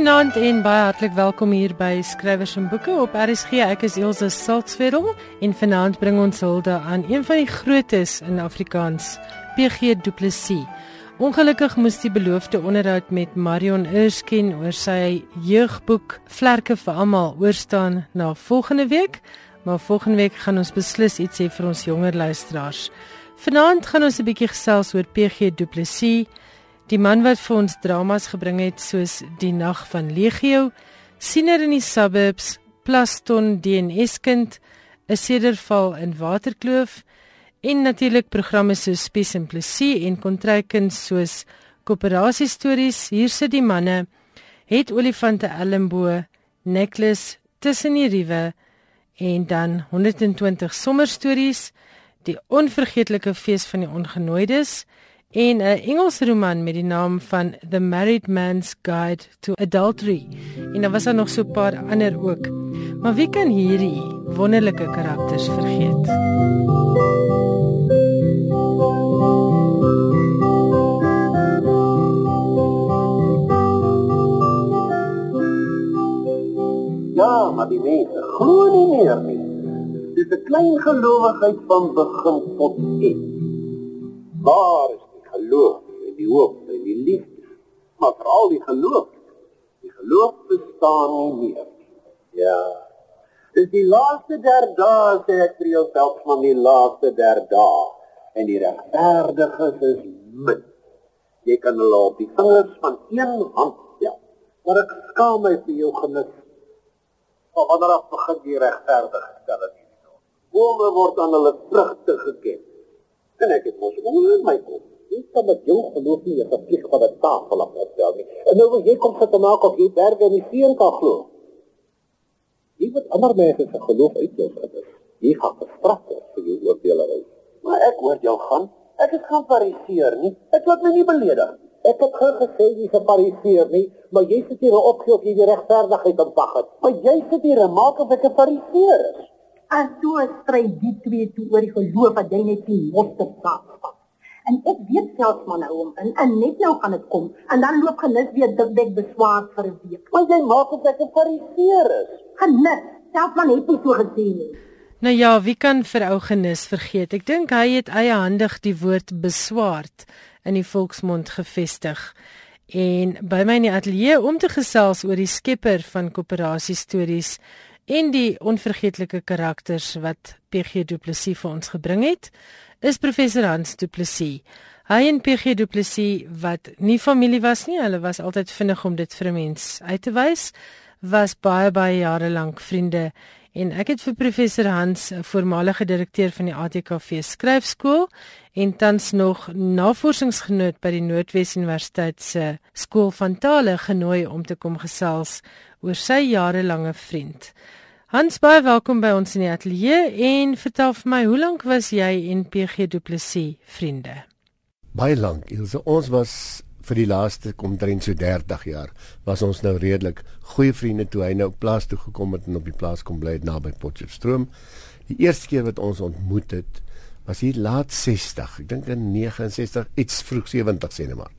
Goeienaand en baie hartlik welkom hier by Skrywers en Boeke op RSG. Ek is Elsje Saltzfeld en vanaand bring ons hulde aan een van die grootes in Afrikaans, PG Du Plessis. Ongelukkig moes die beloofde onderhoud met Marion Erskine oor sy jeugboek Vlerke vir almal oorstaan na volgende week, maar volgende week gaan ons beslis iets sê vir ons jonger luisteraars. Vanaand gaan ons 'n bietjie gesels oor PG Du Plessis Die man wat vir ons dramas gebring het soos Die Nag van Legio, Siener in die Suburbs, Plaston DNS kind, 'n Sederval in Waterkloof en natuurlik programme so Spies en Plesie en Kontrykuns soos Koöperasie stories, hier sit die manne, het olifante Elmbo, Necklace tussen die riewe en dan 120 sommerstories, die onvergeetlike fees van die ongenooides en 'n Engelse roman met die naam van The Married Man's Guide to Adultery. En daar was daar nog so 'n paar ander ook. Maar wie kan hierdie wonderlike karakters vergeet? Ja, maar die mense glo nie meer nie. Dis 'n klein gelowigheid van begin tot eind. Waar geloof en die hoop en die liefde. Maar veral die geloof. Die geloof bestaan nie meer. Ja. Dis die laaste der dae sê ek vir jouself van die laaste der dae en die regverdiges is min. Jy kan hulle op die vingers van een hand tel. Maar ek skaam my vir jou genis. Maar wanneer af begin die regverdige stel dit nie. Bome word aan hulle vrugte geken. En ek het mos oor my kop Jy kan met jou geloof nie 'n verplig van 'n tafel opstel nie. En nou wil jy kom sit en maak of jy berge in die see kan glo. Jy moet ander mense se geloof uitlos het. Jy gaan gestraf word vir jou oordeelery. Maar ek hoor jou gaan. Ek is gaan fariseer nie. Ek laat my nie beledig. Ek het geen gesê jy is 'n fariseer nie, maar jy sit hier opgee of jy die regverdigheid ontwag het. Maar jy sit hier en maak of ek 'n fariseer is. En so stry die twee toe oor die geloof wat jy net nie mos te saak en ek weet selfs maar nou om in en net nou gaan dit kom en dan loop genis weer dik dik beswaar vir 'n week. Want jy maak of ek 'n fariseer is. Genis, selfs man het nie so gesê nie. Nou ja, wie kan vir ou genis vergeet? Ek dink hy het eie handig die woord beswaard in die volksmond gevestig. En by my in die ateljee om te gesels oor die skepper van koöperasie stories en die onvergeetlike karakters wat PG Du Plessis vir ons gebring het, is professor Hans Du Plessis. Hy en PG Du Plessis wat nie familie was nie, hulle was altyd vinnig om dit vir 'n mens uit te wys, was baie baie jare lank vriende. En ek het vir professor Hans, 'n voormalige direkteur van die ATKV skryfskool en tans nog navorsingsgenoot by die Noordwes Universiteit se skool van tale genooi om te kom gesels oor sy jarelange vriend. Hans baie welkom by ons in die ateljee en vertel vir my hoe lank was jy en PG Du Plessis vriende? Baie lank. Ons was vir die laaste omtrent so 30 jaar was ons nou redelik goeie vriende toe hy nou plaas toe gekom het en op die plaas kom bly het naby Potchefstroom. Die eerste keer wat ons ontmoet het was hier laat 60. Ek dink in 69 iets vroeg 70 sê net maar.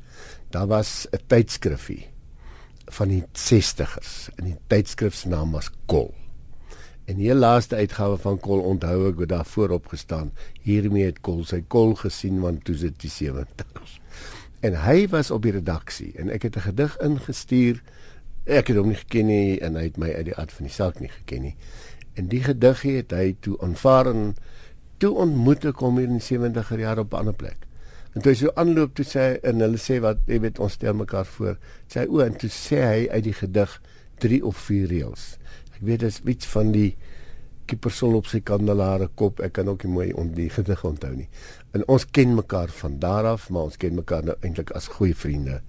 Daar was 'n tydskrifie van die 60ers en die tydskrif se naam was Kol. En die laaste uitgawe van Kol onthou ek wat daar voorop gestaan. Hiermee het Kol sy kol gesien want toe dit die 70s. En hy was op die redaksie en ek het 'n gedig ingestuur. Ek het hom nie geken nie en hy het my uit die aard van die saak nie geken nie. En die gedig het hy toe aanvaar en toe ontmoet ek hom hier in die 70er jare op 'n ander plek. En toe hy so aanloop toe sê en hulle sê wat jy weet ons stel mekaar voor. Sê o en toe sê hy uit die gedig 3 of 4 reëls. Ek weet dit is iets van die kiepersol op sy kandelare kop. Ek kan ook nie mooi on die gedig onthou nie. En ons ken mekaar van daar af, maar ons ken mekaar nou eintlik as goeie vriende.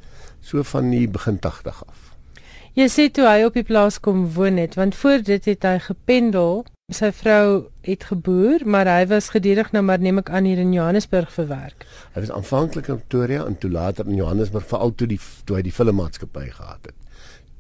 So van die begin 80 af. Jy sê toe hy op die plaas kom woon het, want voor dit het hy gependel. Sy vrou het geboer, maar hy was gedurig nou maar neem ek aan hier in Johannesburg vir werk. Hy was aanvanklik in Pretoria en toe later in Johannesburg veral toe die toe hy die filmmaatskappy gehad het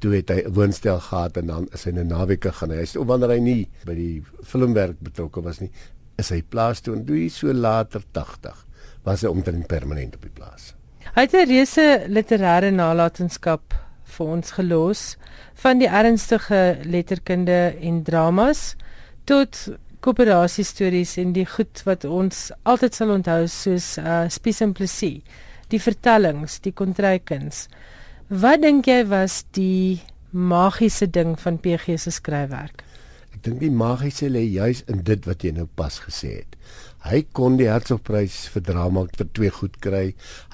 toe het hy woonstel gehad en dan is hy 'n naweke gaan hy is wanneer hy nie by die filmwerk betrokke was nie is hy plaas toe en toe hy so later 80 was hy omtrent permanent op die plaas hy het 'n reuse literêre nalatenskap vir ons gelos van die ernstige letterkunde en dramas tot koöperasie stories en die goed wat ons altyd sal onthou soos uh Spies en Plessis, die vertellings, die kontrykuns. Wat dink jy was die magiese ding van PG se skryfwerk? Ek dink die magiese lê juis in dit wat jy nou pas gesê het. Hy kon die Hertzogprys vir drama vir twee goed kry.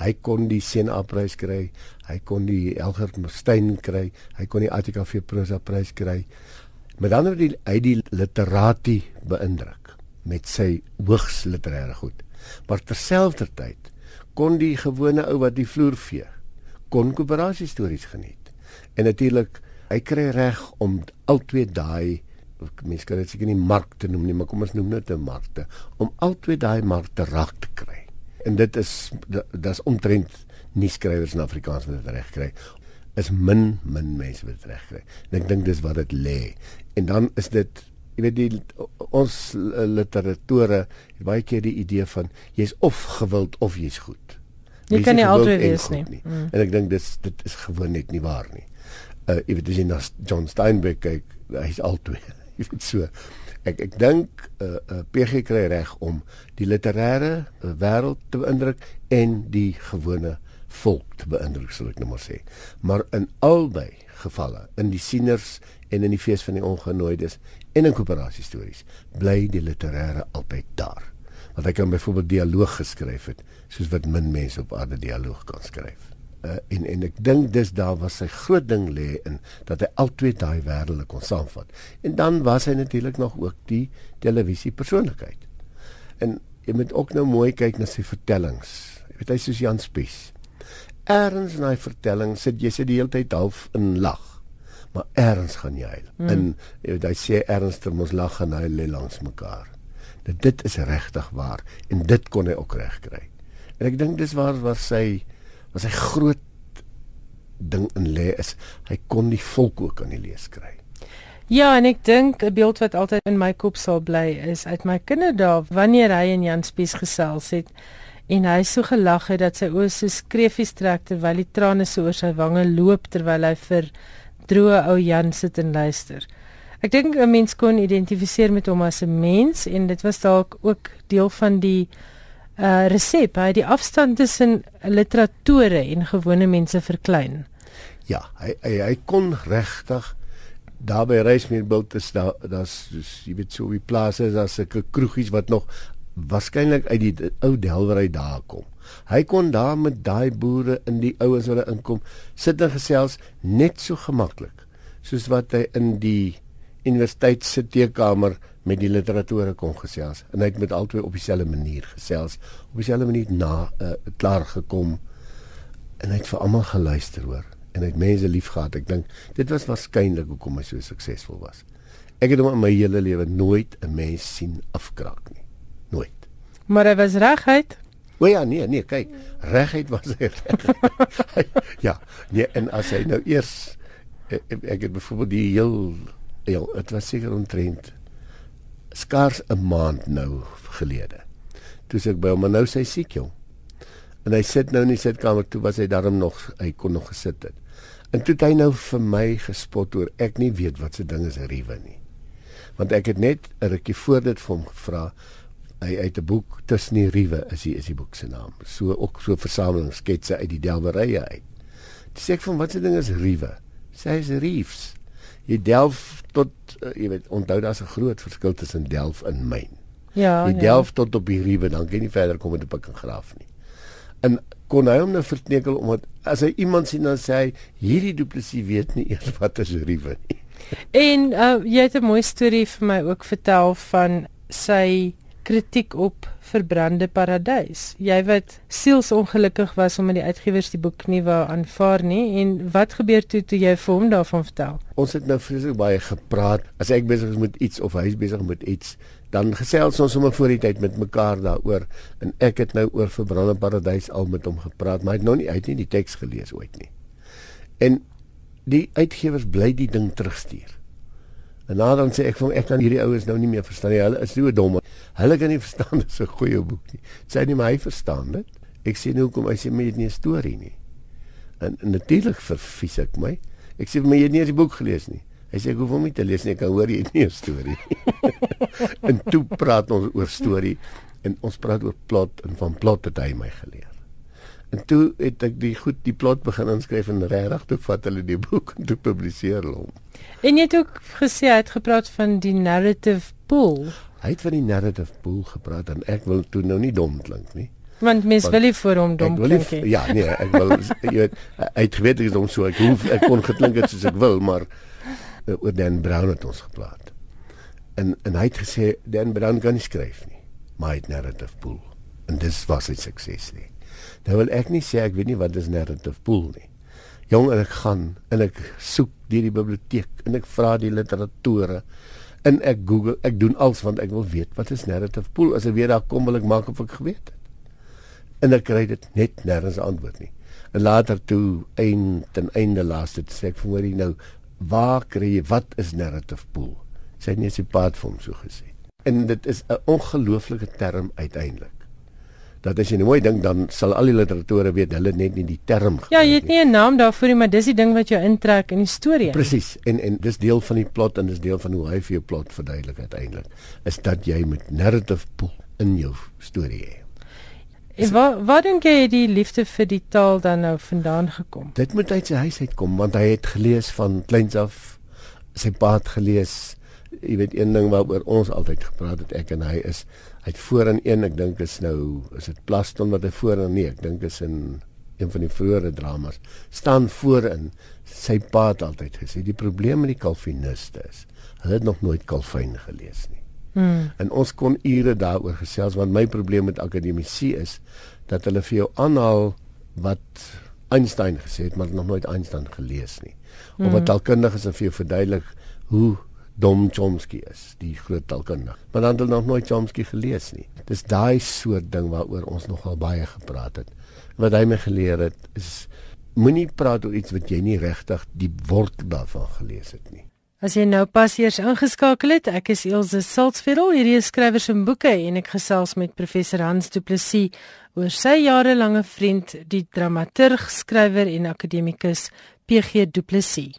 Hy kon die Senaprys kry. Hy kon die Elgert Steyn kry. Hy kon die ATKV prosa prys kry. Met ander die uit die literatie beïndruk met sy hoogs literêre goed. Maar terselfdertyd kon die gewone ou wat die vloer vee kon koöperasie stories geniet. En natuurlik, hy kry reg om al twee daai mense kan dit seker nie markte noem nie, maar kom ons noem dit 'n markte om al twee daai markte reg te kry. En dit is dis omtrent nie skrywers in Afrikaans wat dit reg kry is min min mense wat reg kry. En ek dink dis wat dit lê en dan is dit jy weet die ons literatore het baie keer die idee van jy's of gewild of jy's goed. Jy kan nie altyd wees nie. nie. Mm. En ek dink dis dit is gewoon net nie waar nie. Uh jy weet as jy na John Steinbeck kyk, hy's altyd jy weet so. Ek ek dink uh, uh PG kry reg om die literêre uh, wêreld te beïndruk en die gewone volk te beïndruk, sal ek nou maar sê. Maar in albei gevalle, in die sieners en in die fees van die ongenooides en in koöperasie stories bly die literêre altyd daar. Want hy kan byvoorbeeld dialoog geskryf het soos wat min mense op aarde dialoog kan skryf. Uh, en en ek dink dis daar was sy groot ding lê in dat hy al twee daai wêrelde kon saamvat. En dan was hy natuurlik nog ook die televisie persoonlikheid. En jy moet ook nou mooi kyk na sy vertellings. Jy weet hy soos Jan Spies. Erns in daai vertelling sit jy sit die hele tyd half in lag maar erns gaan jy huil. Mm. En jy weet hy sê ernster mos lag en huil lê langs mekaar. Dat dit is regtig waar en dit kon hy ook reg kry. En ek dink dis waar waar sy was hy groot ding in lê is hy kon die volk ook aan die lees kry. Ja, en ek dink 'n beeld wat altyd in my kop sal bly is uit my kinderdae wanneer hy en Jan Spies gesels het en hy so gelag het dat sy oë so skreefies trek terwyl die trane so oor sy wange loop terwyl hy vir droë ou Jan sit en luister. Ek dink 'n mens kon identifiseer met hom as 'n mens en dit was dalk ook deel van die uh resep, hy die afstand tussen literature en gewone mense verklein. Ja, hy hy, hy kon regtig daar by Reismeerbilt is daar daar's jy weet so wie plase is daar sulke kroegies wat nog waarskynlik uit die ou Delwery daar kom. Hy kon daar met daai boere in die ouens wat inkom sit en gesels net so gemaklik soos wat hy in die universiteit se teekamer met die literatore kon gesels. En hy het met albei op dieselfde manier gesels op dieselfde manier na uh, klaar gekom. En hy het vir almal geluister hoor. En hy het mense liefgehad. Ek dink dit was waarskynlik hoekom hy so suksesvol was. Ek het hom in my hele lewe nooit 'n mens sien afkraak nie. Nooit. Maar hy was reguit. O ja, nee, nee, kyk, regheid was hy reg. ja, nee, en as hy nou eers ek, eh, ek het byvoorbeeld die heel ja, dit was seker omtrent skaars 'n maand nou gelede. Toe sê ek by hom, nou sy siek jong. En hy sit nou in die sitkamer toe was hy daarom nog hy kon nog gesit het. En toe het hy nou vir my gespot oor ek nie weet wat se ding is riewe nie. Want ek het net 'n rukkie voor dit vir hom gevra hy uit 'n boek tussen die riewe is die is die boek se naam. So ook so versameling sketse uit die delwerye uit. Dis sê ek van wat se ding is riewe? Sê hy's reefs. Jy delf tot uh, jy weet onthou daar's 'n groot verskil tussen delf en myn. Ja. Jy ja. delf tot op die riewe dan kan jy nie verder kom met 'n pik en graaf nie. En kon hy hom nou verknekel omdat as hy iemand sien dan sê hy hierdie duplisie weet nie eers wat is riewe nie. En uh, jy het 'n mooi storie vir my ook vertel van sy kritiek op Verbrande Paradys. Jy wat sielsongelukkig was omdat die uitgewers die boek nie wou aanvaar nie en wat gebeur toe toe jy vir hom daarvan vertel? Ons het nou vreeslik baie gepraat. As ek besig is met iets of hy is besig met iets, dan gesels ons sommer voor die tyd met mekaar daaroor en ek het nou oor Verbrande Paradys al met hom gepraat, maar hy het nog nie uit nie die teks gelees ooit nie. En die uitgewers bly die ding terugstuur. En dan sê ek van ek kan hierdie ouens nou nie meer verstaan nie. Hulle is so dom. Hulle kan nie verstaan dis 'n goeie boek nie. Sê nie maar hy verstaan dit. Ek sê nou kom hy sê met nie 'n storie nie. En, en natuurlik verfies ek my. Ek sê vir my jy het nie eens die boek gelees nie. Hy sê ek hoef hom nie te lees nie, ek kan hoor jy het nie 'n storie nie. en toe praat ons oor storie en ons praat oor plot en van plot het hy my geleer. En toe het ek die goed die plot begin inskryf en regtig toe vat hulle die boek en toe publiseer hulle hom. En jy het ook gesê hy het gepraat van die narrative pool. Hy het van die narrative pool gepraat en ek wil toe nou nie dom klink nie. Want mens Want wil nie vir hom dom klink nie. Ja, nee, ek wil jy weet hy het geweet ek is hom so ek hoef ek kon geklink het soos ek wil, maar uh, oor Dan Brown het ons gepraat. En en hy het gesê Dan Brown kan nie skryf nie, maar hy het narrative pool. En dis was sy sukses nie. Nou wil ek nie sê ek weet nie wat is narrative pool nie. Jong en ek gaan en ek soek deur die biblioteek en ek vra die literatore en ek Google, ek doen alles want ek wil weet wat is narrative pool. As ek weer daar kom wil ek maak of ek geweet het. En ek kry dit net nêrens antwoord nie. En later toe een ten einde laaste sê ek vir hom nou waar kry jy wat is narrative pool? Sy het net sy pad vir hom so gesê. En dit is 'n ongelooflike term uiteindelik dat as jy mooi dink dan sal al die literatore weet hulle net nie die term Ja, jy het nie 'n naam daarvoor nie, maar dis die ding wat jou intrek in die storie. Presies. En en dis deel van die plot en dis deel van hoe hy vir jou plot verduidelik uiteindelik. Is dat jy met narrative pool in jou storie hê. En waar waar dink jy die liefde vir die taal dan nou vandaan gekom? Dit moet uit sy huis uitkom want hy het gelees van kleins af sy pa het gelees. Jy weet een ding waaroor ons altyd gepraat het ek en hy is Hy het voorin een, ek dink is nou is dit Plaston wat hy voorin nee, ek dink is in een van die vroeëre dramas staan voorin sy pa het altyd gesê die probleem met die Calviniste is hulle het nog nooit Calvin gelees nie. Hmm. En ons kon ure daaroor gesels want my probleem met akademici is dat hulle vir jou aanhaal wat Einstein gesê het maar nog nooit Einstein gelees nie. Hmm. Of wat taalkundiges vir jou verduidelik hoe Dom Chomsky is, die groot taalkundige. Maar dan het hulle nog nooit Chomsky gelees nie. Dis daai soort ding waaroor ons nogal baie gepraat het. Wat hy my geleer het is moenie praat oor iets wat jy nie regtig die wortel daarvan gelees het nie. As jy nou pas eers ingeskakel het, ek is Elsje Salzveld, hierdie is skrywer se boeke en ek gesels met professor Hans Du Plessis oor sy jarelange vriend, die dramaturg, skrywer en akademikus PG Du Plessis.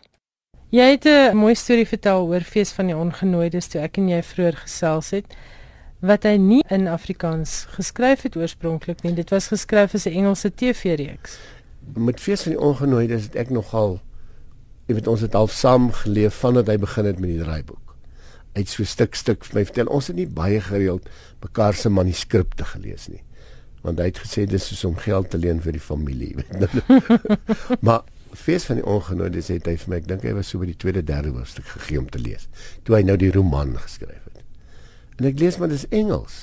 Jy het 'n mooi storie vertel oor fees van die ongenooides toe ek en jy vroeër gesels het wat hy nie in Afrikaans geskryf het oorspronklik nie. Dit was geskryf as 'n Engelse TV-reeks. Met fees van die ongenooides het ek nogal jy weet ons het half saam geleef vandat hy begin het met die draaiboek. Hy het so stuk stuk vir my vertel. Ons het nie baie gereeld mekaar se manuskripte gelees nie. Want hy het gesê dis soos om geld te leen vir die familie, weet jy. maar fees van die ongenooides het hy vir my, ek dink hy was so by die tweede derde hoofstuk gegee om te lees. Toe hy nou die roman geskryf het. En ek lees maar dis Engels.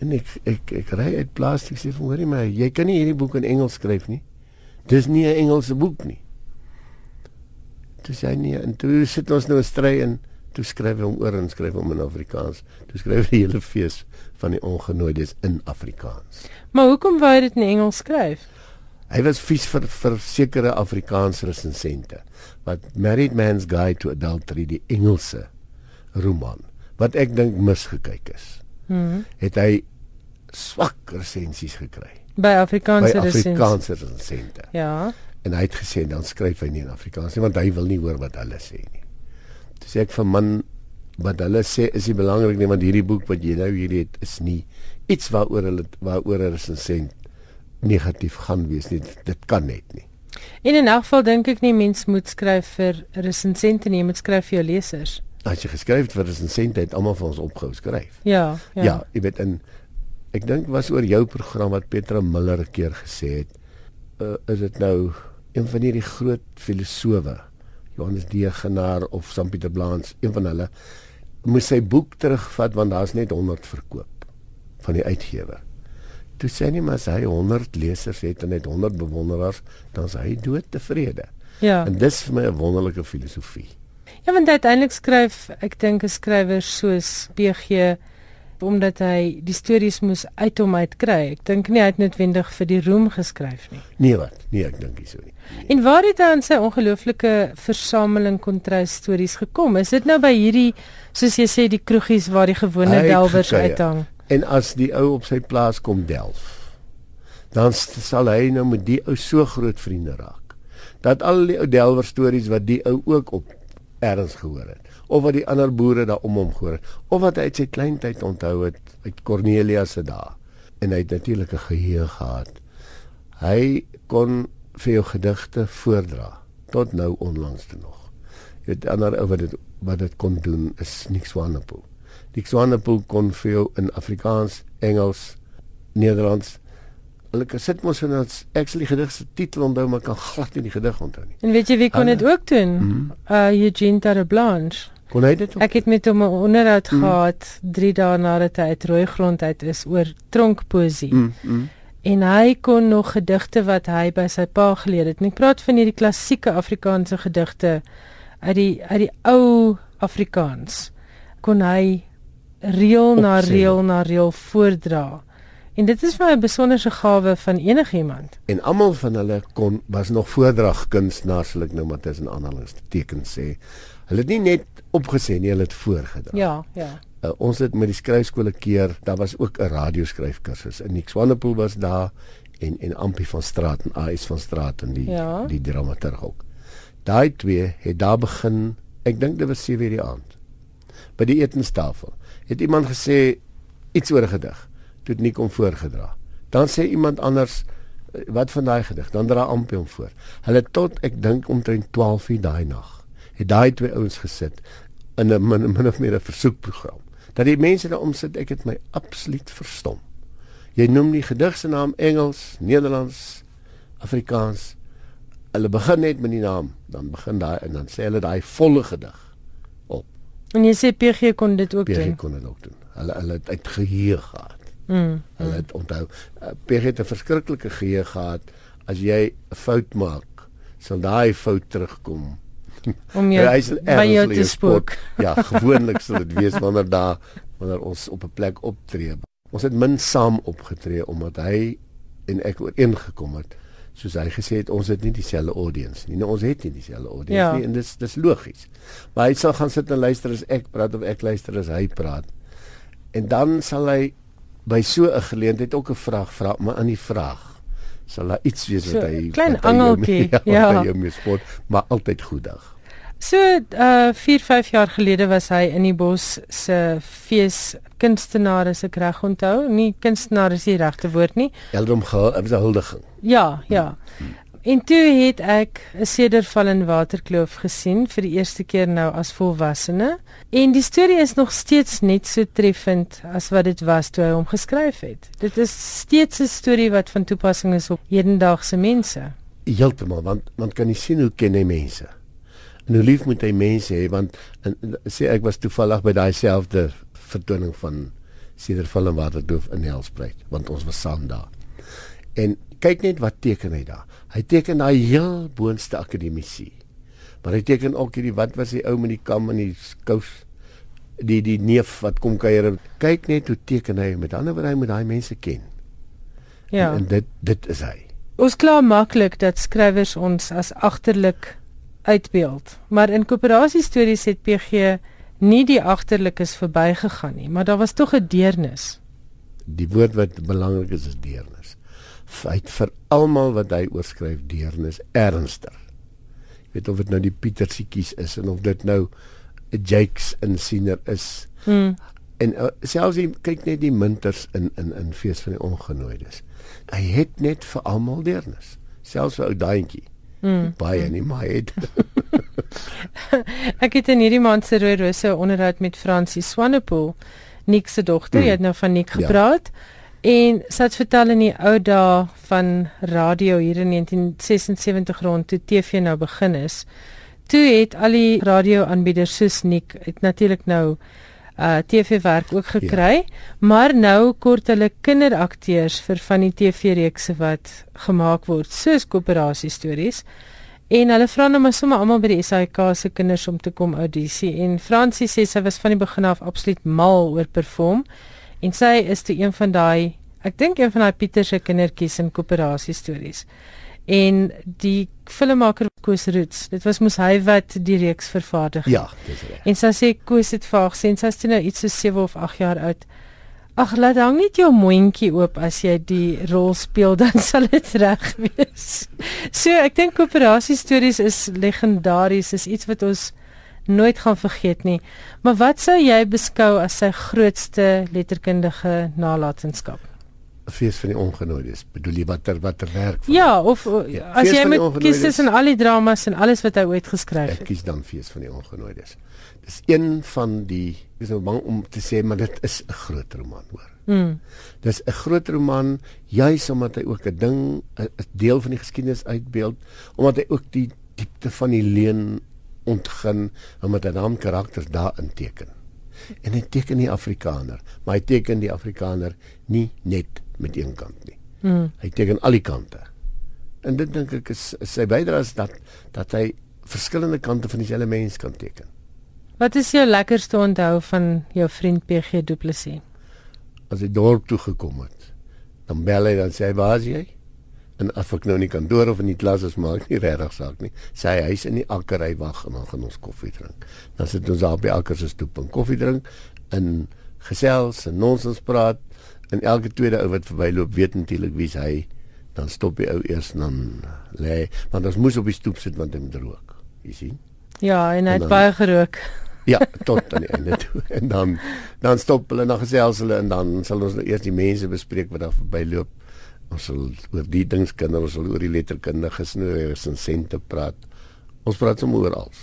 En ek ek ek ry uit plastiek sê vir hoorie my, jy kan nie hierdie boek in Engels skryf nie. Dis nie 'n Engelse boek nie. Toe sê hy nee, en toe sit ons nou 'n stry en toe skryf hy hom oor en skryf hom in Afrikaans. Toe skryf hy die hele fees van die ongenooides in Afrikaans. Maar hoekom wou hy dit in Engels skryf? Hy was vies vir vir sekere Afrikaanse resensente wat Married Man's Guide to Adultery die Engelse roman wat ek dink misgekyk is. Mhm. Het hy swak resensies gekry by Afrikaanse resensente. Afrikaanse resensente. Ja. En hy het gesê dan skryf hy nie in Afrikaans nie want hy wil nie hoor wat hulle sê nie. Dis ek vir man wat hulle sê is nie belangrik nie want hierdie boek wat jy nou hier het is nie iets waaroor hulle waaroor 'n resensent negatief gaan wees nie. Dit kan net nie. In 'n geval dink ek nie mens moet skryf vir resensente nie, moet skryf vir jou lesers. As jy geskryf het vir resensente, het almal vir ons opgehou skryf. Ja, ja. Ja, jy weet in ek dink was oor jou program wat Petra Miller 'n keer gesê het. Uh, is dit nou een van hierdie groot filosowe, Johannes Degenaar of St Pieter Blaans, een van hulle moes sy boek terugvat want daar's net 100 verkoop van die uitgewer toe sê nie maar as hy 100 lesers het en net 100 bewonderaars, dan is hy dood tevrede. Ja. En dis vir my 'n wonderlike filosofie. Ja, want uiteindelik skryf ek dink 'n skrywer soos PG omdat hy die stories moes uit hom uit kry. Ek dink nie hy het noodwendig vir die roem geskryf nie. Nee wat? Nee, ek dink nie so nie. Nee. En waar het hy aan sy ongelooflike versameling kontras stories gekom? Is dit nou by hierdie soos jy sê die kroegies waar die gewone delwers uithang? En as die ou op sy plaas kom delf, dan sal hy nou met die ou so groot vriende raak. Dat al die ou Delwer stories wat die ou ook op erns gehoor het of wat die ander boere daar om hom gehoor het of wat hy uit sy kleintyd onthou het uit Cornelius se dae en hy het natuurlik 'n geheue gehad. Hy kon vir jou gedigte voordra tot nou onlangs toe nog. Jy weet ander ou wat dit wat dit kon doen is Nick Swanepoel. Nick Swanepoel kon vir jou in Afrikaans, Engels, Nederlands Hulle kan sit mos en as actually gedig se titel onthou maar kan glad nie die gedig onthou nie. En weet jy wie kon dit ook doen? Mm -hmm. Uh Eugene Tarablanche. Kon hy dit? Ook? Ek het met hom 'n onderhoud mm -hmm. gehad 3 dae nadat hy uit rooi grond uit is oor tronkpoesie. Mm -hmm. En hy kon nog gedigte wat hy by sy pa geleer het. En ek praat van hierdie klassieke Afrikaanse gedigte uit die uit die ou Afrikaans. Kon hy reël na reël na reël voordra. En dit is vir 'n besonderse gawe van enigiemand. En almal van hulle kon was nog voordragkunstenaars, sal ek nou maar tussen aanhalingstekens sê. Hulle het nie net opgesê nie, hulle het voorgedra. Ja, ja. Uh, ons het met die skryfskole keer, daar was ook 'n radioskryfkursus. In Swanepoel was daar en en Ampie van Straat en AS van Straat en die ja. die dramaturg ook. Daai twee het daar begin, ek dink dit was 7:00 die aand. By die etenstafel het iemand gesê iets oor 'n gedig toe dit nie kom voorgedra. Dan sê iemand anders eh, wat van daai gedig, dan dra Ampie hom voor. Hulle tot ek dink omtrent 12 uur daai nag het daai twee ouens gesit in 'n min, min of meer 'n versoekprogram. Dat die mense daar om sit, ek het my absoluut verstom. Jy noem die gedig se naam Engels, Nederlands, Afrikaans. Hulle begin net met die naam, dan begin daai en dan sê hulle daai volle gedig. En jy sê PG kon dit ook PG doen. PG kon dit ook doen. Hulle hulle het uit geheue gehad. Mm. Hulle het onthou uh, Peg het 'n verskriklike geheue gehad. As jy 'n fout maak, sal daai fout terugkom. Om jou by jou te spook. ja, gewoonlik sal dit wees wanneer daar wanneer ons op 'n plek optree. Ons het min saam opgetree omdat hy en ek ooreengekom het soos hy gesê het ons het nie dieselfde audience nie. Nou ons het nie dieselfde audience ja. nie en dis dis logies. Maar hy sal gaan sit en luister as ek praat of ek luister as hy praat. En dan sal hy by so 'n geleentheid ook 'n vraag vra, maar aan die vraag sal daar iets wees so, wat hy klein angeltjie ja, ja. jou spot, maar altyd goed dag. So uh 4 5 jaar gelede was hy in die bos se fees kunstenaars se reg onthou, nie kunstenaars is die regte woord nie. Heldom gehul, 'n huldiging. Ja, ja. Hmm. En toe het ek 'n sederval in Waterkloof gesien vir die eerste keer nou as volwassene en die storie is nog steeds net so treffend as wat dit was toe hy hom geskryf het. Dit is steeds 'n storie wat van toepassing is op hedendaagse mense. Heeltemal, want want kan jy sien hoe ken hy mense? Hoe lief moet hy mense hê want en, sê ek was toevallig by daai selfde vertoning van Sederval in Waterkloof in Helspruit want ons was saam daar. En kyk net wat teken hy daar. Hy teken daai heel boonste akademisie. Maar hy teken ook hierdie wat was die ou met die kam en die kous die die neef wat kom kuier. Kyk net hoe teken hy met ander woorde hy moet daai mense ken. Ja. En, en dit dit is hy. Ons kla maklik dat skrywers ons as agterlik uitbeeld. Maar in koöperasie stories het PG nie die agterlikes verbygegaan nie, maar daar was tog 'n deernis. Die woord wat belangrik is is deernis feit vir almal wat hy oorskryf deernis ernstig. Jy weet of dit nou die Pietersiekies is en of dit nou 'n Jakes insiener is. Hmm. En uh, selfs jy kyk net die munters in in in fees van die ongenooides. Hy het net vir almal deernis. Selfs vir ou daantjie. Hmm. Baie nie maar het. ek het in hierdie maand se rooi rose onderhoud met Francie Swanepoel, Nick se dogter, hmm. jy het nou van Nick ja. gepraat. Ja. En sy het vertel in die ou dae van radio hier in 1976 rond toe TV nou begin is. Toe het al die radioaanbieders soos Nik het natuurlik nou uh TV werk ook gekry, ja. maar nou kort hulle kinderakteurs vir van die TV-reekse wat gemaak word, soos koöperasie stories. En hulle vra nou maar sommer almal by die SAK se kinders om te kom audisie en Francie sê sy was van die begin af absoluut mal oor perform. En sy is toe een van daai ek dink een van daai Pieter se kindertjies in koöperasie stories. En die filmmaker Koos Roots, dit was mos hy wat die reeks vervaardig het. Ja, dis reg. En sy sê Koos het vaag sê sy is toe nou iets so 7 of 8 jaar oud. Ag, laat hang net jou mondjie oop as jy die rol speel, dan sal dit reg wees. So, ek dink koöperasie stories is legendaries, is iets wat ons nooit gaan vergeet nie. Maar wat sou jy beskou as sy grootste letterkundige nalatenskap? Fees van die ongenooides. Bedoel jy watter watter werk? Van ja, of ja, as jy moet kies tussen al die dramas en alles wat hy ooit geskryf het. Ek kies dan Fees van die ongenooides. Dis een van die is nou bang om te sê maar dit is 'n groot roman hoor. Mm. Dis 'n groot roman juis omdat hy ook 'n ding 'n deel van die geskiedenis uitbeeld omdat hy ook die diepte van die leen ontgin omdat hy dan karakters daarin teken. En hy teken nie Afrikaner, maar hy teken die Afrikaner nie net met een kant nie. Mm. Hy teken al die kante. En dit dink ek is, is sy bydrae is dat dat hy verskillende kante van dieselfde mens kan teken. Wat is jou lekkerste onthou van jou vriend PG Du Plessis? As hy dorp toe gekom het, dan bel hy dan sê hy, "Waar is jy?" En as ek nou nie kan deur of in die klas is, maak nie regtig saak nie. Sê hy, "Hy's in die akker, hy wag en dan gaan ons koffie drink." Dan sit ons daar by akker se stoep en koffie drink en gesels en nonsens praat en elke tweede ou wat verbyloop weet natuurlik wie's hy. Dan stop die ou eers en dan lê, want ons moes op die stoep sit want hy moet rook. Jy sien? Ja, en hy het baie gerook. Ja, tot aan die einde toe. En dan dan stop hulle nog gesels hulle en dan sal ons nou eers die mense bespreek wat daar verbyloop. Ons sal oor die dings kinders, ons sal oor die letterkundige snoeiers en sente praat. Ons praat sommer oor alles.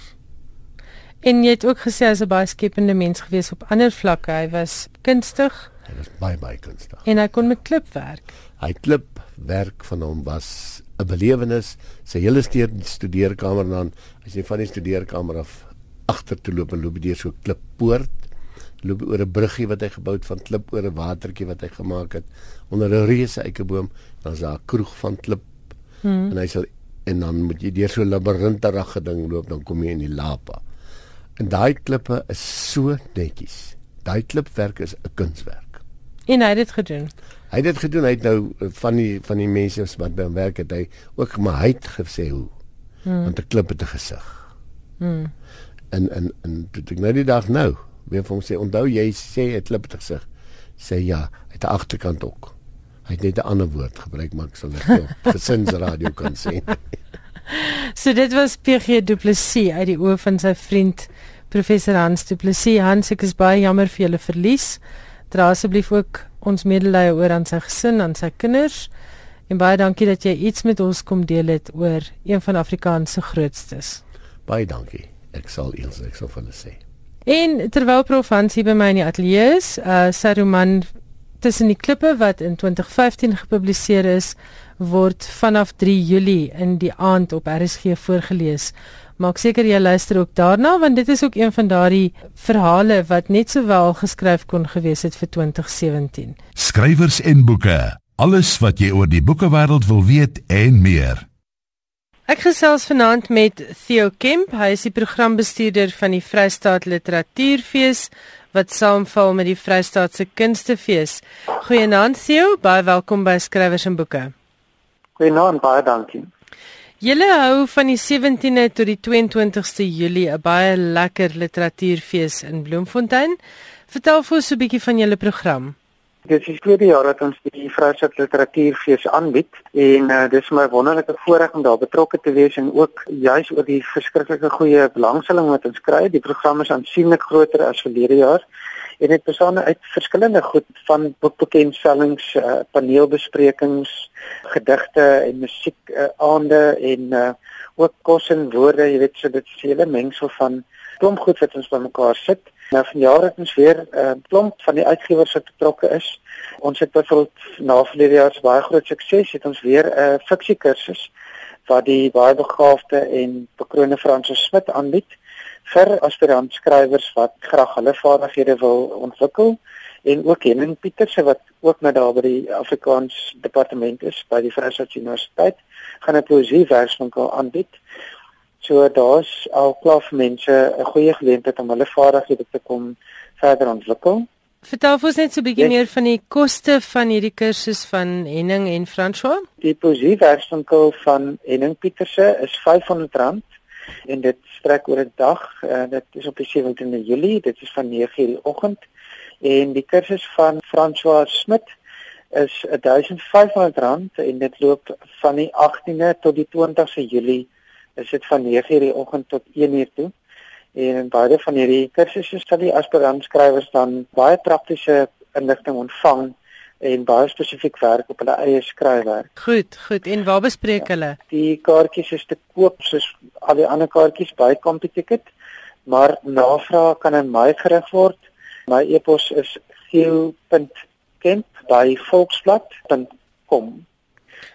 En jy het ook gesê hy's 'n baie skepende mens gewees op ander vlakke. Hy was kunstig. Hy was baie baie kunstig. En hy kon met klip werk. Hy klip werk van hom was 'n belewenis. Sy hele studeerkamer dan, as jy van die studeerkamer af agter te loop en loop deur so 'n klippoort loop oor 'n bruggie wat hy gebou het van klip oor 'n watertjie wat hy gemaak het onder 'n reuse eikeboom is daar 'n kroeg van klip hmm. en hy sal en dan moet jy deur so 'n labirinterige ding loop dan kom jy in die lapa en daai klippe is so netjies daai klipwerk is 'n kunswerk en hy het dit gedoen. Hy het dit gedoen. Hy het nou eh, van die van die mense wat by hom werk het hy ook maar hy het gesê hoe? Hmm. want 'n klip het 'n gesig. Hmm. En en en toe ek nou die dag nou weer vir hom sê onthou jy sê dit klip te gesig? Sê ja het 'n agterkant ook. Hy het net 'n ander woord gebruik maar ek sal dit op gesinsradio kan sê. So dit was PG Du Plessis uit die oë van sy vriend professor Hans Du Plessis. Hans ek is baie jammer vir julle verlies dra asseblief ook ons medelee oor aan sy gesin aan sy kinders en baie dankie dat jy iets met ons kom deel het oor een van Afrikaans se grootstes baie dankie ek sal eers ek sal vir hulle sê. En terwyl Prof Hans hier by my in die ateljee is, uh sy roman tussen die klippe wat in 2015 gepubliseer is, word vanaf 3 Julie in die aand op RSG voorgeles. Maak seker jy luister ook daarna want dit is ook een van daardie verhale wat net sowel geskryf kon gewees het vir 2017. Skrywers en boeke. Alles wat jy oor die boekewêreld wil weet en meer. Ek gesels vanaand met Theo Kemp. Hy is die programbestuurder van die Vrystaat Literatuurfees wat saamval met die Vrystaatse Kunstefees. Goeienaand Theo, baie welkom by Skrywers en Boeke. Goeienaand, baie dankie. Julle hou van die 17de tot die 22ste Julie 'n baie lekker literatuurfees in Bloemfontein. Vertel vir ons 'n bietjie van julle program. Dit is die tweede jaar dat ons die Vryheid Literatuurfees aanbied en uh, dis my wonderlike voorreg om daar betrokke te wees en ook juis oor die verskriklike goeie belangstelling wat ons kry. Die program is aansienlik groter as verlede jaar en dit bestaan uit verskillende goed van boekbekendstellings, uh, paneelbesprekings, gedigte en musiek uh, aande en uh, ook kos en woorde, jy weet so dit hele mengsel van klomp goed wat ons bymekaar sit. Nou vanjaar het ons weer 'n uh, klomp van die uitgewers wat betrokke is. Ons het byvoorbeeld na verlede jaar se baie groot sukses het ons weer 'n uh, fiksiekursus wat die baie begaafde en bekroonde Fransis Smit aanbied vir aspirant skrywers wat graag hulle vaardighede wil ontwikkel en ook Henning Pieterse wat ook met daar by die Afrikaans departement is by die Vryheid Universiteit gaan 'n poesieverswinkel aanbied So daar's al klaar vir mense 'n goeie geleentheid om hulle vaardighede te kom verder ontwikkel. Vertel ons net so 'n bietjie meer van die koste van hierdie kursus van Henning en François. Die poesieverswinkel van Henning Pieterse is R500 en dit strek oor 'n dag. Uh, dit is op die 17de Julie, dit is van 9:00 die oggend en die kursus van François Smit is R1500 en dit loop van die 18de tot die 20ste Julie. Is dit van 9:00 die oggend tot 1:00 toe. En baie van hierdie kursusse sal die aspirant-skrywers dan baie praktiese inligting ontvang en baie spesifiek werk op hulle eie skryfwerk. Goed, goed. En waar bespreek hulle? Ja, die kaartjies is te koop soos al die ander kaartjies by CompuTicket, maar navraag kan aan my gerig word. My e-pos is theo.kemp@volksblad.com.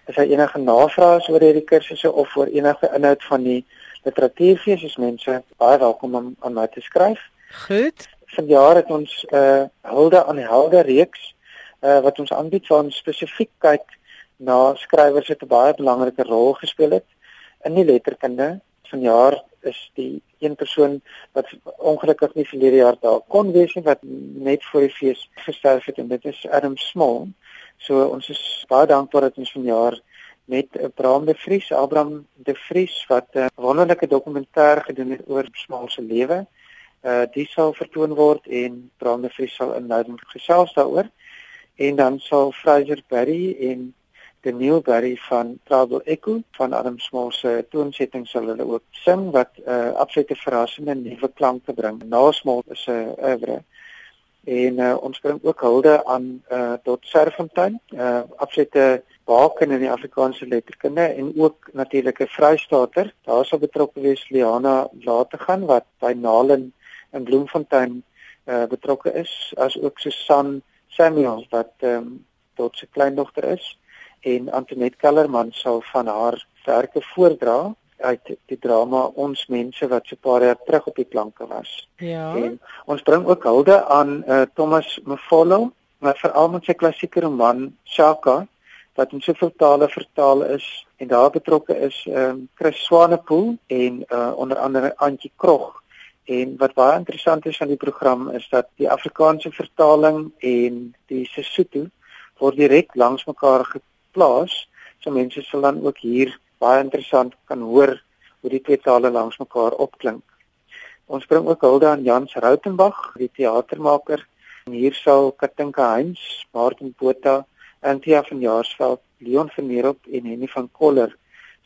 As jy enige navrae het oor hierdie kursusse of oor enige inhoud van die literatuurfees, is mense baie welkom om aan my te skryf. Goed. Vanjaar het ons 'n uh, hulde aan helde reeks uh, wat ons aanbied waar ons spesifiek kyk na skrywers wat 'n baie belangrike rol gespeel het in die letterkunde. Vanjaar is die een persoon wat ongelukkig nie verlede jaar daar kon wees nie wat net voor die fees gesterf het en dit is Adam Small. So ons is baie dankbaar dat ons vanjaar met Abraham de Vries, Abraham de Vries wat 'n wonderlike dokumentêr gedoen het oor Small se lewe. Uh die sal vertoon word en Abraham de Vries sal inleidend gesels daaroor en dan sal Fraser Berry en Daniel Berry van Trouble Echo van Adam Small se toonsetting sal hulle ook sing wat 'n uh, absolute verrassende nuwe klanke bring. Na Small se uh, oeuvre en uh, ons bring ook hulde aan uh, tot Serfontein, uh, absolute baken in die Afrikaanse letterkunde en ook natuurlik 'n Vrystater. Daar sal betrokke wees Liana Lategan wat by Nalen in Bloemfontein uh, betrokke is, as ook Susan Samuel wat ehm um, tot sy kleindogter is en Antoinette Kellerman sal van haar werke voordra uit die drama Ons mense wat so 'n paar jaar terug op die planke was. Ja. En ons bring ook hulde aan uh, Thomas Mofolo wat veral met sy klassieke roman Shaka wat in soveel tale vertaal is en daar betrokke is ehm um, Chris Swanepoel en uh, onder andere Antjie Krog En wat baie interessant is aan die program is dat die Afrikaanse vertaling en die Sesotho word direk langs mekaar geplaas. So mense sal dan ook hier baie interessant kan hoor hoe die twee tale langs mekaar opklink. Ons bring ook hulde aan Jans Rautenbach, die teatermaker. En hier sal Katinka Heinz, Martin Botha, Antia van Jaarsveld, Leon van Neerop en Henny van Koller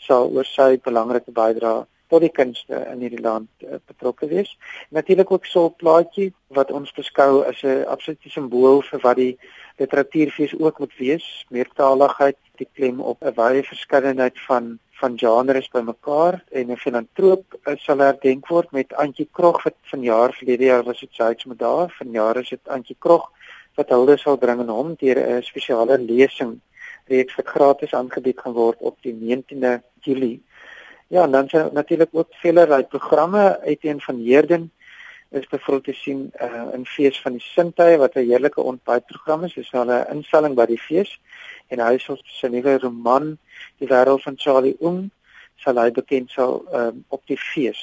sal oor sy belangrike bydrae tot die kunste in hierdie land uh, betrokke wees. Natuurlik ook so 'n plaatjie wat ons beskou as 'n absolute simbool vir wat die literatuurfees ook moet wees, meertaligheid, die klem op 'n wye verskeidenheid van van genres bymekaar en 'n filantroop uh, sal herdenk word met Antjie Krog wat vanjaar verlede jaar was dit Syds met daar, vanjaar is dit Antjie Krog wat hulde sal bring aan hom deur 'n spesiale lesing reeks wat gratis aangebied gaan word op die 19de Julie Ja, en dan sien natuurlik ook vele programme uiteen van Heerden is bevoel te sien uh, in fees van die Sintuie wat 'n heerlike ontbytprogram is. Dis al 'n instelling by die fees en hy sal sy nuwe roman Die wêreld van Charlie Oom sal hy bekend sal um, op die fees.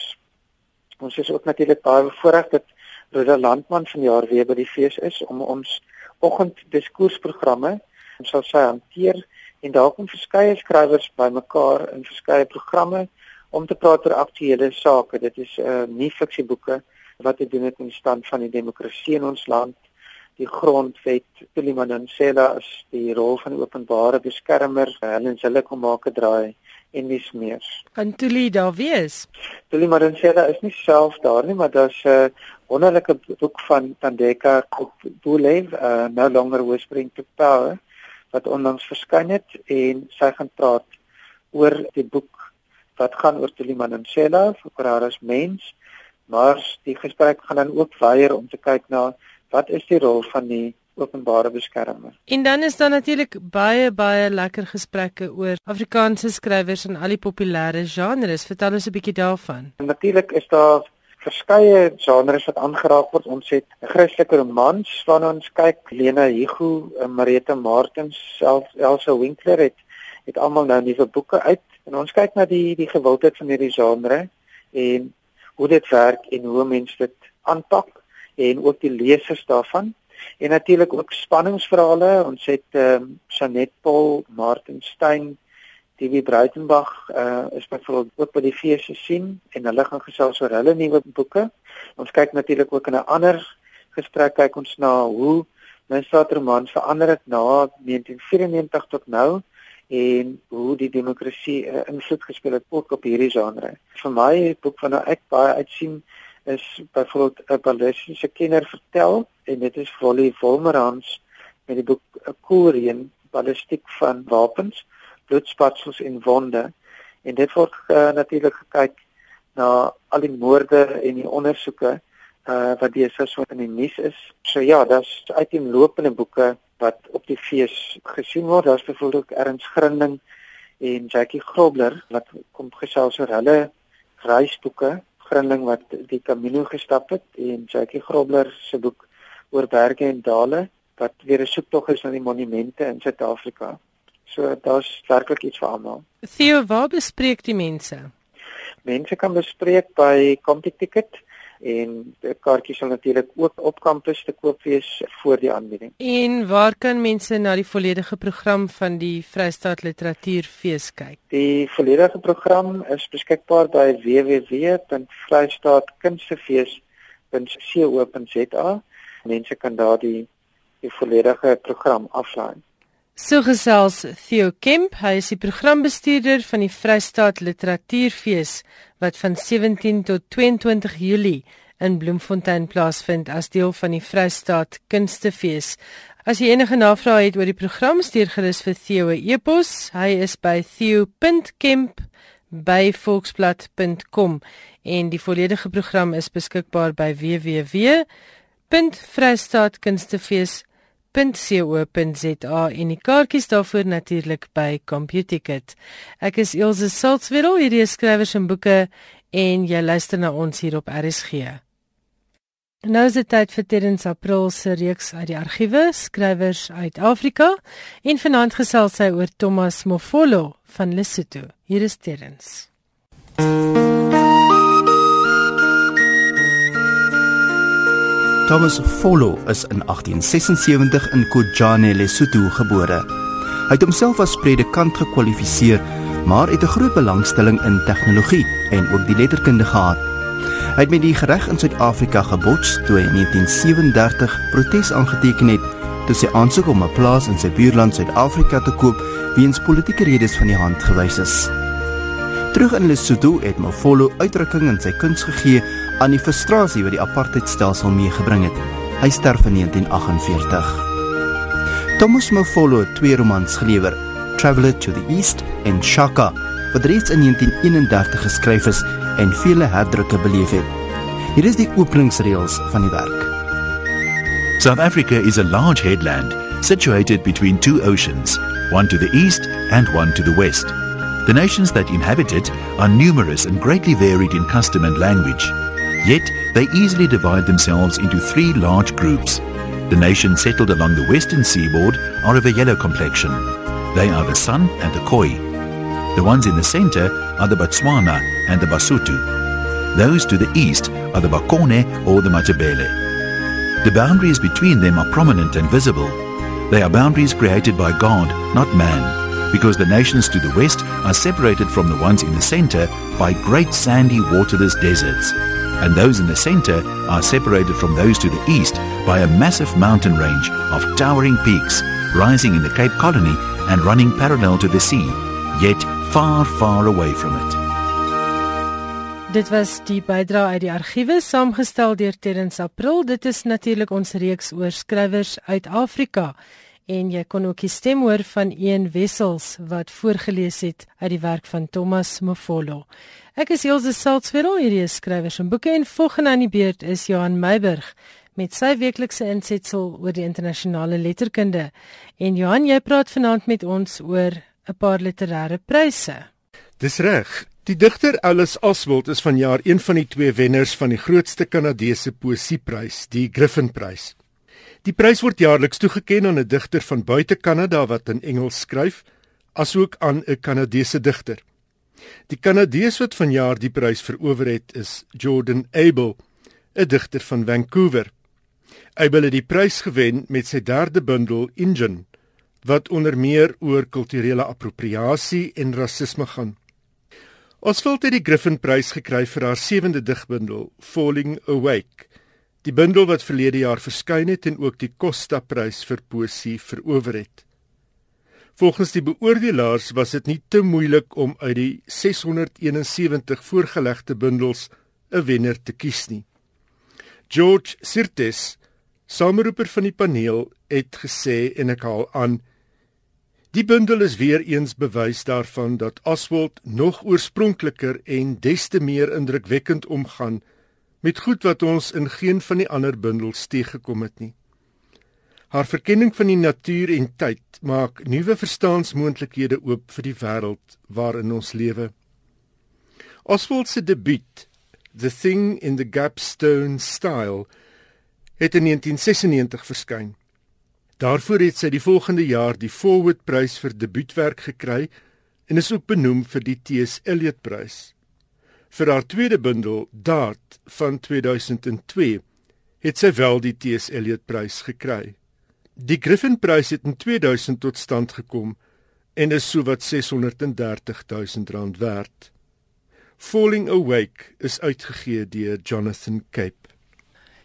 Ons is ook natuurlik baie bevoorreg dat Rosa Landman vanjaar weer by die fees is om ons oggend diskoersprogramme sal sy hanteer en daar kom verskeie skrywers bymekaar in verskeie programme om te praat oor aktuelle sake. Dit is uh nie fiksieboeke wat te doen het met die stand van die demokrasie in ons land, die grondwet, Tulimansela is die rol van die openbare beskermer, Helen hulle kom maak 'n draai en dis meer. Kan Tuli daar wees? Tulimansela is nie self daar nie, maar daar's 'n uh, wonderlike boek van Tandeka op Boelev, uh no longer whispering to power wat onlangs verskyn het en sy gaan praat oor die boek wat gaan oor Tiliman en Shela vir haar as mens maar die gesprek gaan dan ook weier om te kyk na wat is die rol van die openbare beskermer. En dan is daar natuurlik baie baie lekker gesprekke oor Afrikaanse skrywers en al die populêre genres. Vertel ons 'n bietjie daarvan. Natuurlik is daar verskeie genres wat aangeraak word. Ons het 'n Christelike romans waarna ons kyk. Lena Hugo, eh, Marita Martens, self Elsa Winkler het het almal nou nuwe boeke uit en ons kyk na die die gewildheid van hierdie genre en hoe dit werk en hoe mense dit aanpak en ook die lesers daarvan. En natuurlik ook spanningsverhale. Ons het ehm um, Janet Paul, Martin Stein TV Breitenberg uh, is byvoorbeeld ook by die fees te sien en hulle gaan gesels oor hulle nuwe boeke. Ons kyk natuurlik ook in 'n ander gesprek kyk ons na hoe misdaadromans verander het na 1994 tot nou en hoe die demokrasie 'n uh, invloed gespeel het ook op hierdie genre. Vir my het boek van nou ek baie uitsien is byvoorbeeld 'n ballistiese kenner vertel en dit is Volley Volmerans met die boek 'n koorien ballistiek van wapens bloedspatsels en wonde en dit word uh, natuurlik gekyk na al die moorde en die ondersoeke uh, wat deesdae so in die nuus is. So ja, daar's uiteenlopende boeke wat op die fees gesien word. Daar's byvoorbeeld Ernst Grinding en Jackie Grobler wat kom gesels oor hulle reisboeke. Grinding wat die Camino gestap het en Jackie Grobler se boek oor berge en dale wat weer 'n soektog is na die monumente in Suid-Afrika. So daar's werklik iets vir almal. Theo, waar bespreek die mense? Mense kan bespreek by CompuTicket en die kaartjies sal natuurlik ook op kampus te koop wees voor die aanbieding. En waar kan mense na die volledige program van die Vrystaat Literatuurfees kyk? Die volledige program is beskikbaar by www.vrystaatkунstefees.co.za. Mense kan daar die die volledige program aflaai. So gesels Theo Kemp, hy is die programbestuurder van die Vrystaat Literatuurfees wat van 17 tot 22 Julie in Bloemfontein plaasvind as deel van die Vrystaat Kunstefees. As jy enige navrae het oor die program, stuur gerus vir Theo 'n e-pos. Hy is by theo.kemp@volksblad.com en die volledige program is beskikbaar by www.vrystaatkunstefees.com www.co.za en die kaartjies daarvoor natuurlik by CompuTicket. Ek is Elsje Salzwetel, hierdie skrywers en boeke en jy luister na ons hier op RSG. Nou is dit tyd vir Terrens April se reeks uit die argiewe, skrywers uit Afrika en vanaand gesels sy oor Thomas Mofolo van Lesotho. Hier is Terrens. Thomas Follo is in 1876 in Kojane, Lesotho gebore. Hy het homself as predikant gekwalifiseer, maar het 'n groot belangstelling in tegnologie en ook die letterkunde gehad. Hy het met die reg in Suid-Afrika gebots toe hy in 1937 protes aangeteken het toe sy aansoek om 'n plaas in sy buurland Suid-Afrika te koop weens politieke redes van die hand gewys is. Terug in Lesotho het Mofolo uitdrukking in sy kuns gegee aan die frustrasie wat die apartheidstelsel meegebring het. Hy sterf in 1948. Thomas Mofolo het twee romans gelewer, Traveller to the East en Shaka, wat reeds in 1931 geskryf is en vele herdrukke beleef het. Hier is die openingsreëls van die werk. South Africa is a large headland situated between two oceans, one to the east and one to the west. The nations that inhabit it are numerous and greatly varied in custom and language. Yet they easily divide themselves into three large groups. The nations settled along the western seaboard are of a yellow complexion. They are the San and the Khoi. The ones in the center are the Botswana and the Basutu. Those to the east are the Bakone or the Matabele. The boundaries between them are prominent and visible. They are boundaries created by God, not man, because the nations to the west are separated from the ones in the center by great sandy waterless deserts and those in the center are separated from those to the east by a massive mountain range of towering peaks rising in the Cape Colony and running parallel to the sea, yet far, far away from it. Dit was die bydra uit die argiewe saamgestel deur Terrens April. Dit is natuurlik ons reeks oor skrywers uit Afrika en jy kon ook die stem hoor van een Wessels wat voorgeles het uit die werk van Thomas Mofolo. Ek is Elsje Salzwetel, hierdie is skrywers en boeke en volgende aan die beurt is Johan Meiburg met sy weeklikse insetsel oor die internasionale letterkunde. En Johan, jy praat vanaand met ons oor 'n paar literêre pryse. Dis reg. Die digter Alice Oswald is vanjaar een van die twee wenners van die grootste Kanadese poesieprys, die Griffinprys. Die prys word jaarliks toegekend aan 'n digter van buite Kanada wat in Engels skryf, asook aan 'n Kanadese digter. Die Kanadees wat vanjaar die prys verower het, is Jordan Abel, 'n digter van Vancouver. Abel het die prys gewen met sy derde bundel Engine, wat onder meer oor kulturele appropriasie en rasisme gaan. Oswald het die Griffinprys gekry vir haar sewende digbundel, Falling Awake. Die bundel wat verlede jaar verskyn het en ook die Costa-prys vir poesie verower het. Volgens die beoordelaars was dit nie te moeilik om uit die 671 voorgelegde bundels 'n wenner te kies nie. George Sirtes, sameroeper van die paneel, het gesê en ek haal aan: Die bundel is weer eens bewys daarvan dat Oswald nog oorspronkliker en des te meer indrukwekkend omgaan met goed wat ons in geen van die ander bundels teëgekom het nie. Haar verkenning van die natuur en tyd maak nuwe verstaansmoontlikhede oop vir die wêreld waarin ons lewe. Oswald se debuut, The Thing in the Gapstone Style, het in 1996 verskyn. Daarvoor het sy die volgende jaar die Forward Prys vir debuutwerk gekry en is ook benoem vir die T.S. Eliot Prys. Vir haar tweede bundel, Dart van 2002, het sy wel die T.S. Eliot Prys gekry. Die Griffin Prys het in 2000 tot stand gekom en is sowat 630 000 rand werd. Falling Awake is uitgegee deur Jonathan Cape.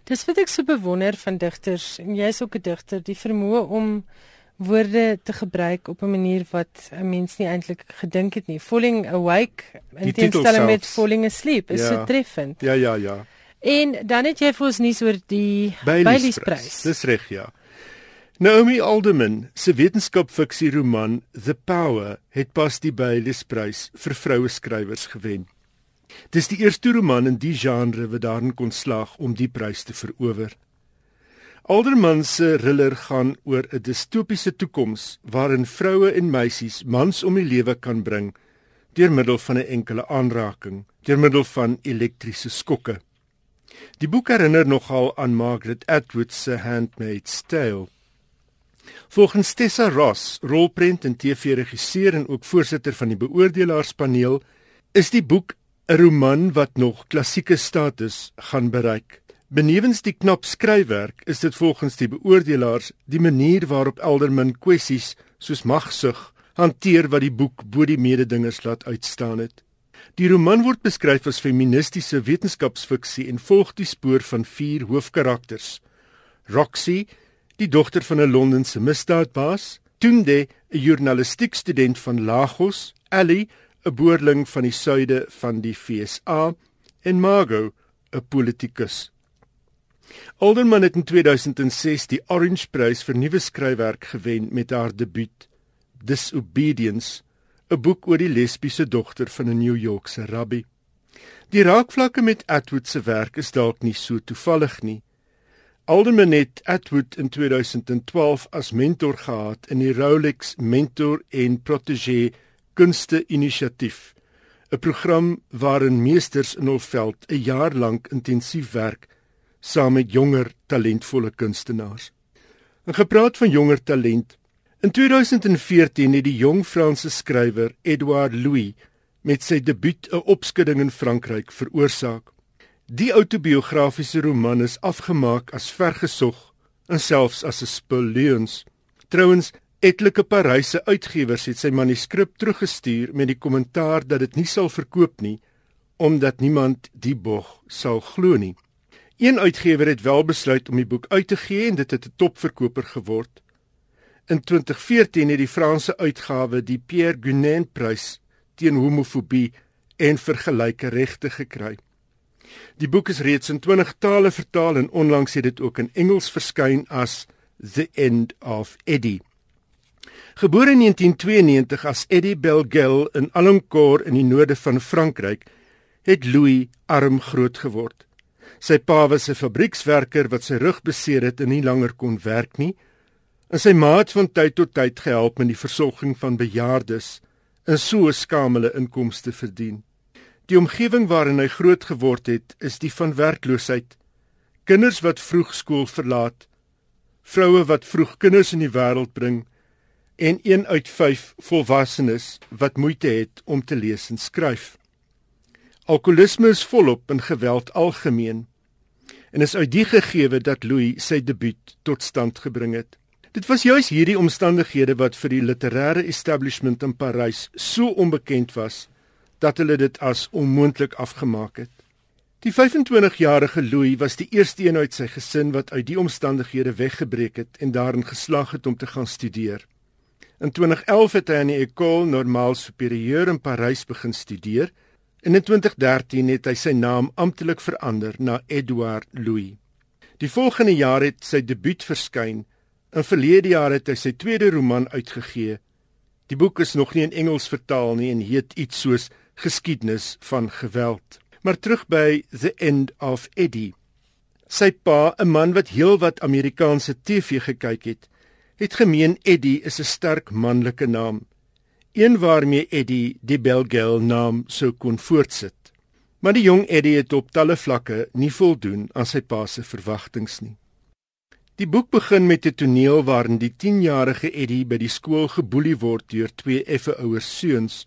Dis wat ek so bewonder van digters en jy's ook 'n digter, die vermoë om woorde te gebruik op 'n manier wat 'n mens nie eintlik gedink het nie. Falling Awake in teenstelling met Falling Asleep is ja. so treffend. Ja, ja, ja. En dan het jy vir ons nuus oor die Bailey's Prys. Dis reg, ja. Naomi Alderman se wetenskapfiksie roman The Power het pas die Bailey's Prys vir vroue skrywers gewen. Dis die eerste roman in die genre wat daarin kon slaag om die prys te verower. Alderman se thriller gaan oor 'n distopiese toekoms waarin vroue en meisies mans om die lewe kan bring deur middel van 'n enkele aanraking, deur middel van elektriese skokke. Die boek herinner nogal aan Margaret Atwood se Handmaid's Tale. Volgens Tessa Ross, rolprent en TV-regisseur en ook voorsitter van die beoordelaarspaneel, is die boek 'n roman wat nog klassieke status gaan bereik. Benewens die knap skryfwerk, is dit volgens die beoordelaars die manier waarop Elderman kwessies soos magsug hanteer wat die boek bo die mededingers laat uitstaan het. Die roman word beskryf as feministiese wetenskapsfiksie en volg die spoor van vier hoofkarakters: Roxy, die dogter van 'n Londense misdaadbaas, Tunde, 'n journalistiekstudent van Lagos, Ellie, 'n boerling van die suide van die FSA en Margot, 'n politikus. Alderman het in 2006 die Orange Prys vir nuwe skryfwerk gewen met haar debuut Disobedience, 'n boek oor die lesbiese dogter van 'n New Yorkse rabbi. Die raakvlakke met Atwood se werk is dalk nie so toevallig nie. Alderman het Atwood in 2012 as mentor gehad in die Rolex Mentor en Protégé Kunste Inisiatief, 'n program waarin meesters in hul veld 'n jaar lank intensief werk saam met jonger talentvolle kunstenaars. En gepraat van jonger talent, in 2014 het die jong Franse skrywer Edouard Louis met sy debuut 'n opskudding in Frankryk veroorsaak. Die autobiografiese roman is afgemaak as vergesog en selfs as 'n spul leuns. Trouwens, etlike Paryse uitgewers het sy manuskrip teruggestuur met die kommentaar dat dit nie sal verkoop nie omdat niemand die bog sal glo nie. Een uitgewer het wel besluit om die boek uit te gee en dit het 'n topverkoper geword. In 2014 het die Franse uitgawe die Pierre Guénin prys teen homofobie en vergelyke regte gekry. Die boek is reeds in 20 tale vertaal en onlangs het dit ook in Engels verskyn as The End of Eddie. Gebore in 1992 as Eddie Belgel in Alencourt in die noorde van Frankryk, het Louis arm groot geword. Sy pa was 'n fabriekswerker wat sy rug beseer het en nie langer kon werk nie. En sy ma het van tyd tot tyd gehelp met die versorging van bejaardes en so skamele inkomste verdien. Die omgewing waarin hy groot geword het, is die van werkloosheid. Kinders wat vroeg skool verlaat, vroue wat vroeg kinders in die wêreld bring en 1 uit 5 volwassenes wat moeite het om te lees en skryf. Alkoholisme is volop in geweld algemeen en is uit die gegewe dat Louis sy debuut tot stand gebring het. Dit was juis hierdie omstandighede wat vir die literêre establishment in Parys so onbekend was dat hulle dit as onmoontlik afgemaak het. Die 25-jarige Louis was die eerste een uit sy gesin wat uit die omstandighede weggebreek het en daarin geslaag het om te gaan studeer. In 2011 het hy aan die École Normale Supérieure in Parys begin studeer en in 2013 het hy sy naam amptelik verander na Edouard Louis. Die volgende jaar het sy debuut verskyn. In verlede jaar het hy sy tweede roman uitgegee. Die boek is nog nie in Engels vertaal nie en heet iets soos Geskiedenis van geweld. Maar terug by The End of Eddie. Sy pa, 'n man wat heelwat Amerikaanse TV gekyk het, het gemeen Eddie is 'n sterk manlike naam, een waarmee Eddie die Belgel naam sou kon voortsit. Maar die jong Eddie het op talle vlakke nie voldoen aan sy pa se verwagtinge nie. Die boek begin met 'n toneel waarin die 10-jarige Eddie by die skool geboelie word deur twee effe ouer seuns.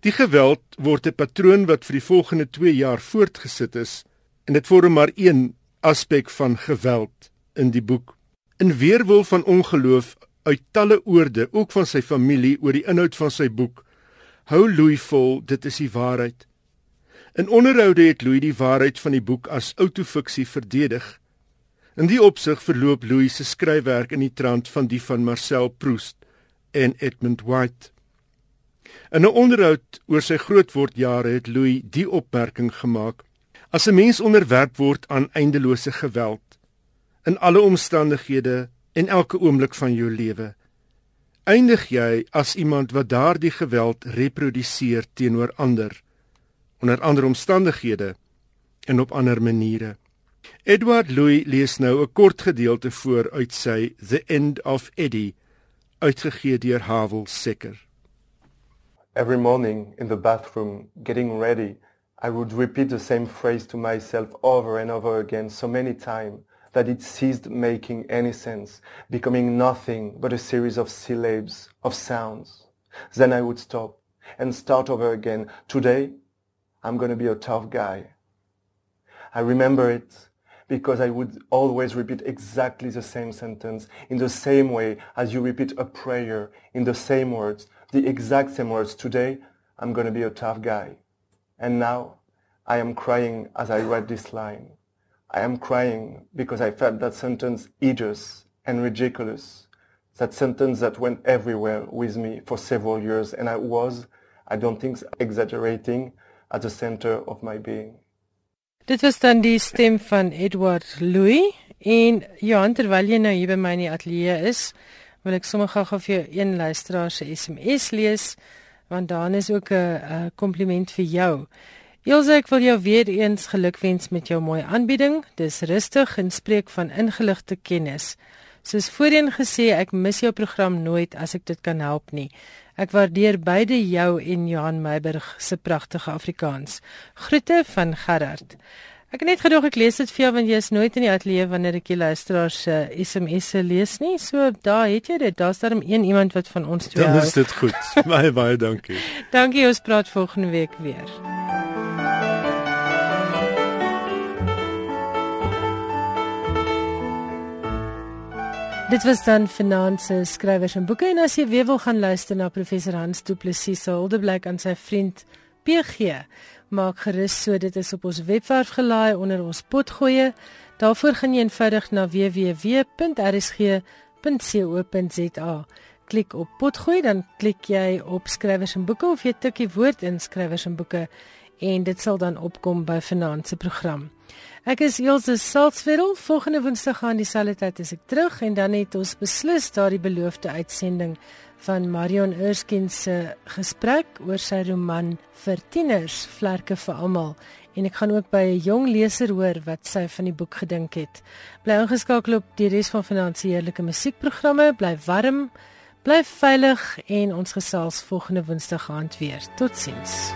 Die geweld word 'n patroon wat vir die volgende 2 jaar voortgesit is en dit vorm maar een aspek van geweld in die boek. In weerwil van ongeloof uit talle oorde, ook van sy familie oor die inhoud van sy boek, hou Louis vol, dit is die waarheid. In onderhoude het Louis die waarheid van die boek as autofiksie verdedig. In die opsig verloop Louis se skryfwerk in die trant van die van Marcel Proust en Edmund White. In 'n onderhoud oor sy grootwordjare het Louis die opmerking gemaak: As 'n mens onderwerp word aan eindelose geweld, in alle omstandighede en elke oomblik van jou lewe. Eindig jy as iemand wat daardie geweld reproduseer teenoor ander onder ander omstandighede en op ander maniere. Edward Louis lees nou 'n kort gedeelte voor uit sy The End of Eddie uitgegee deur Havel Secker. Every morning in the bathroom getting ready, I would repeat the same phrase to myself over and over again so many times that it ceased making any sense, becoming nothing but a series of syllables, of sounds. Then I would stop and start over again. Today, I'm going to be a tough guy. I remember it because I would always repeat exactly the same sentence in the same way as you repeat a prayer in the same words, the exact same words. Today, I'm going to be a tough guy. And now, I am crying as I write this line. I am crying because I felt that sentence hideous and ridiculous. That sentence that went everywhere with me for several years and I was, I don't think exaggerating, at the center of my being. Dit was dan die stem van Edward Louis en Johan terwyl jy nou hier by my in die ateljee is, wil ek sommer gou vir jou een luisteraar se SMS lees want dan is ook 'n kompliment eh, vir jou. Ilse, ek wil jou weer eens gelukwens met jou mooi aanbieding. Dis rustig en spreek van ingeligte kennis. Soos voorheen gesê, ek mis jou program nooit as ek dit kan help nie. Ek waardeer beide jou en Johan Meiburg se pragtige Afrikaans. Groete van Gerard. Ek het net gedog ek lees dit vir jou want jy is nooit in die ateljee wanneer ek die luisteraars se uh, SMS'e lees nie. So daar het jy dit. Daar's darm een iemand wat van ons twee hou. Dan is dit goed. baie baie dankie. dankie. Ons praat volgende week weer. Dit was dan finansiële skrywers en boeke en as jy weer wil gaan luister na professor Hans Du Plessis se Holdeblyk aan sy vriend PG, maak gerus so dit is op ons webwerf gelaai onder ons potgoeie. Daarvoor gaan jy eenvoudig na www.rsg.co.za. Klik op potgooi dan klik jy op skrywers en boeke of jy tik die woord in skrywers en boeke en dit sal dan opkom by finansiële program. Ek is Elsje Salzwetel. Volgende Woensdag gaan dieselfde tyd as ek terug en dan het ons beslis daardie beloofde uitsending van Marion Erskine se gesprek oor sy roman vir tieners, Vlerke vir almal. En ek gaan ook by 'n jong leser hoor wat sy van die boek gedink het. Bly ingeskakel op die res van finansiële musiekprogramme, bly warm, bly veilig en ons gesels volgende Woensdag aand weer. Totsiens.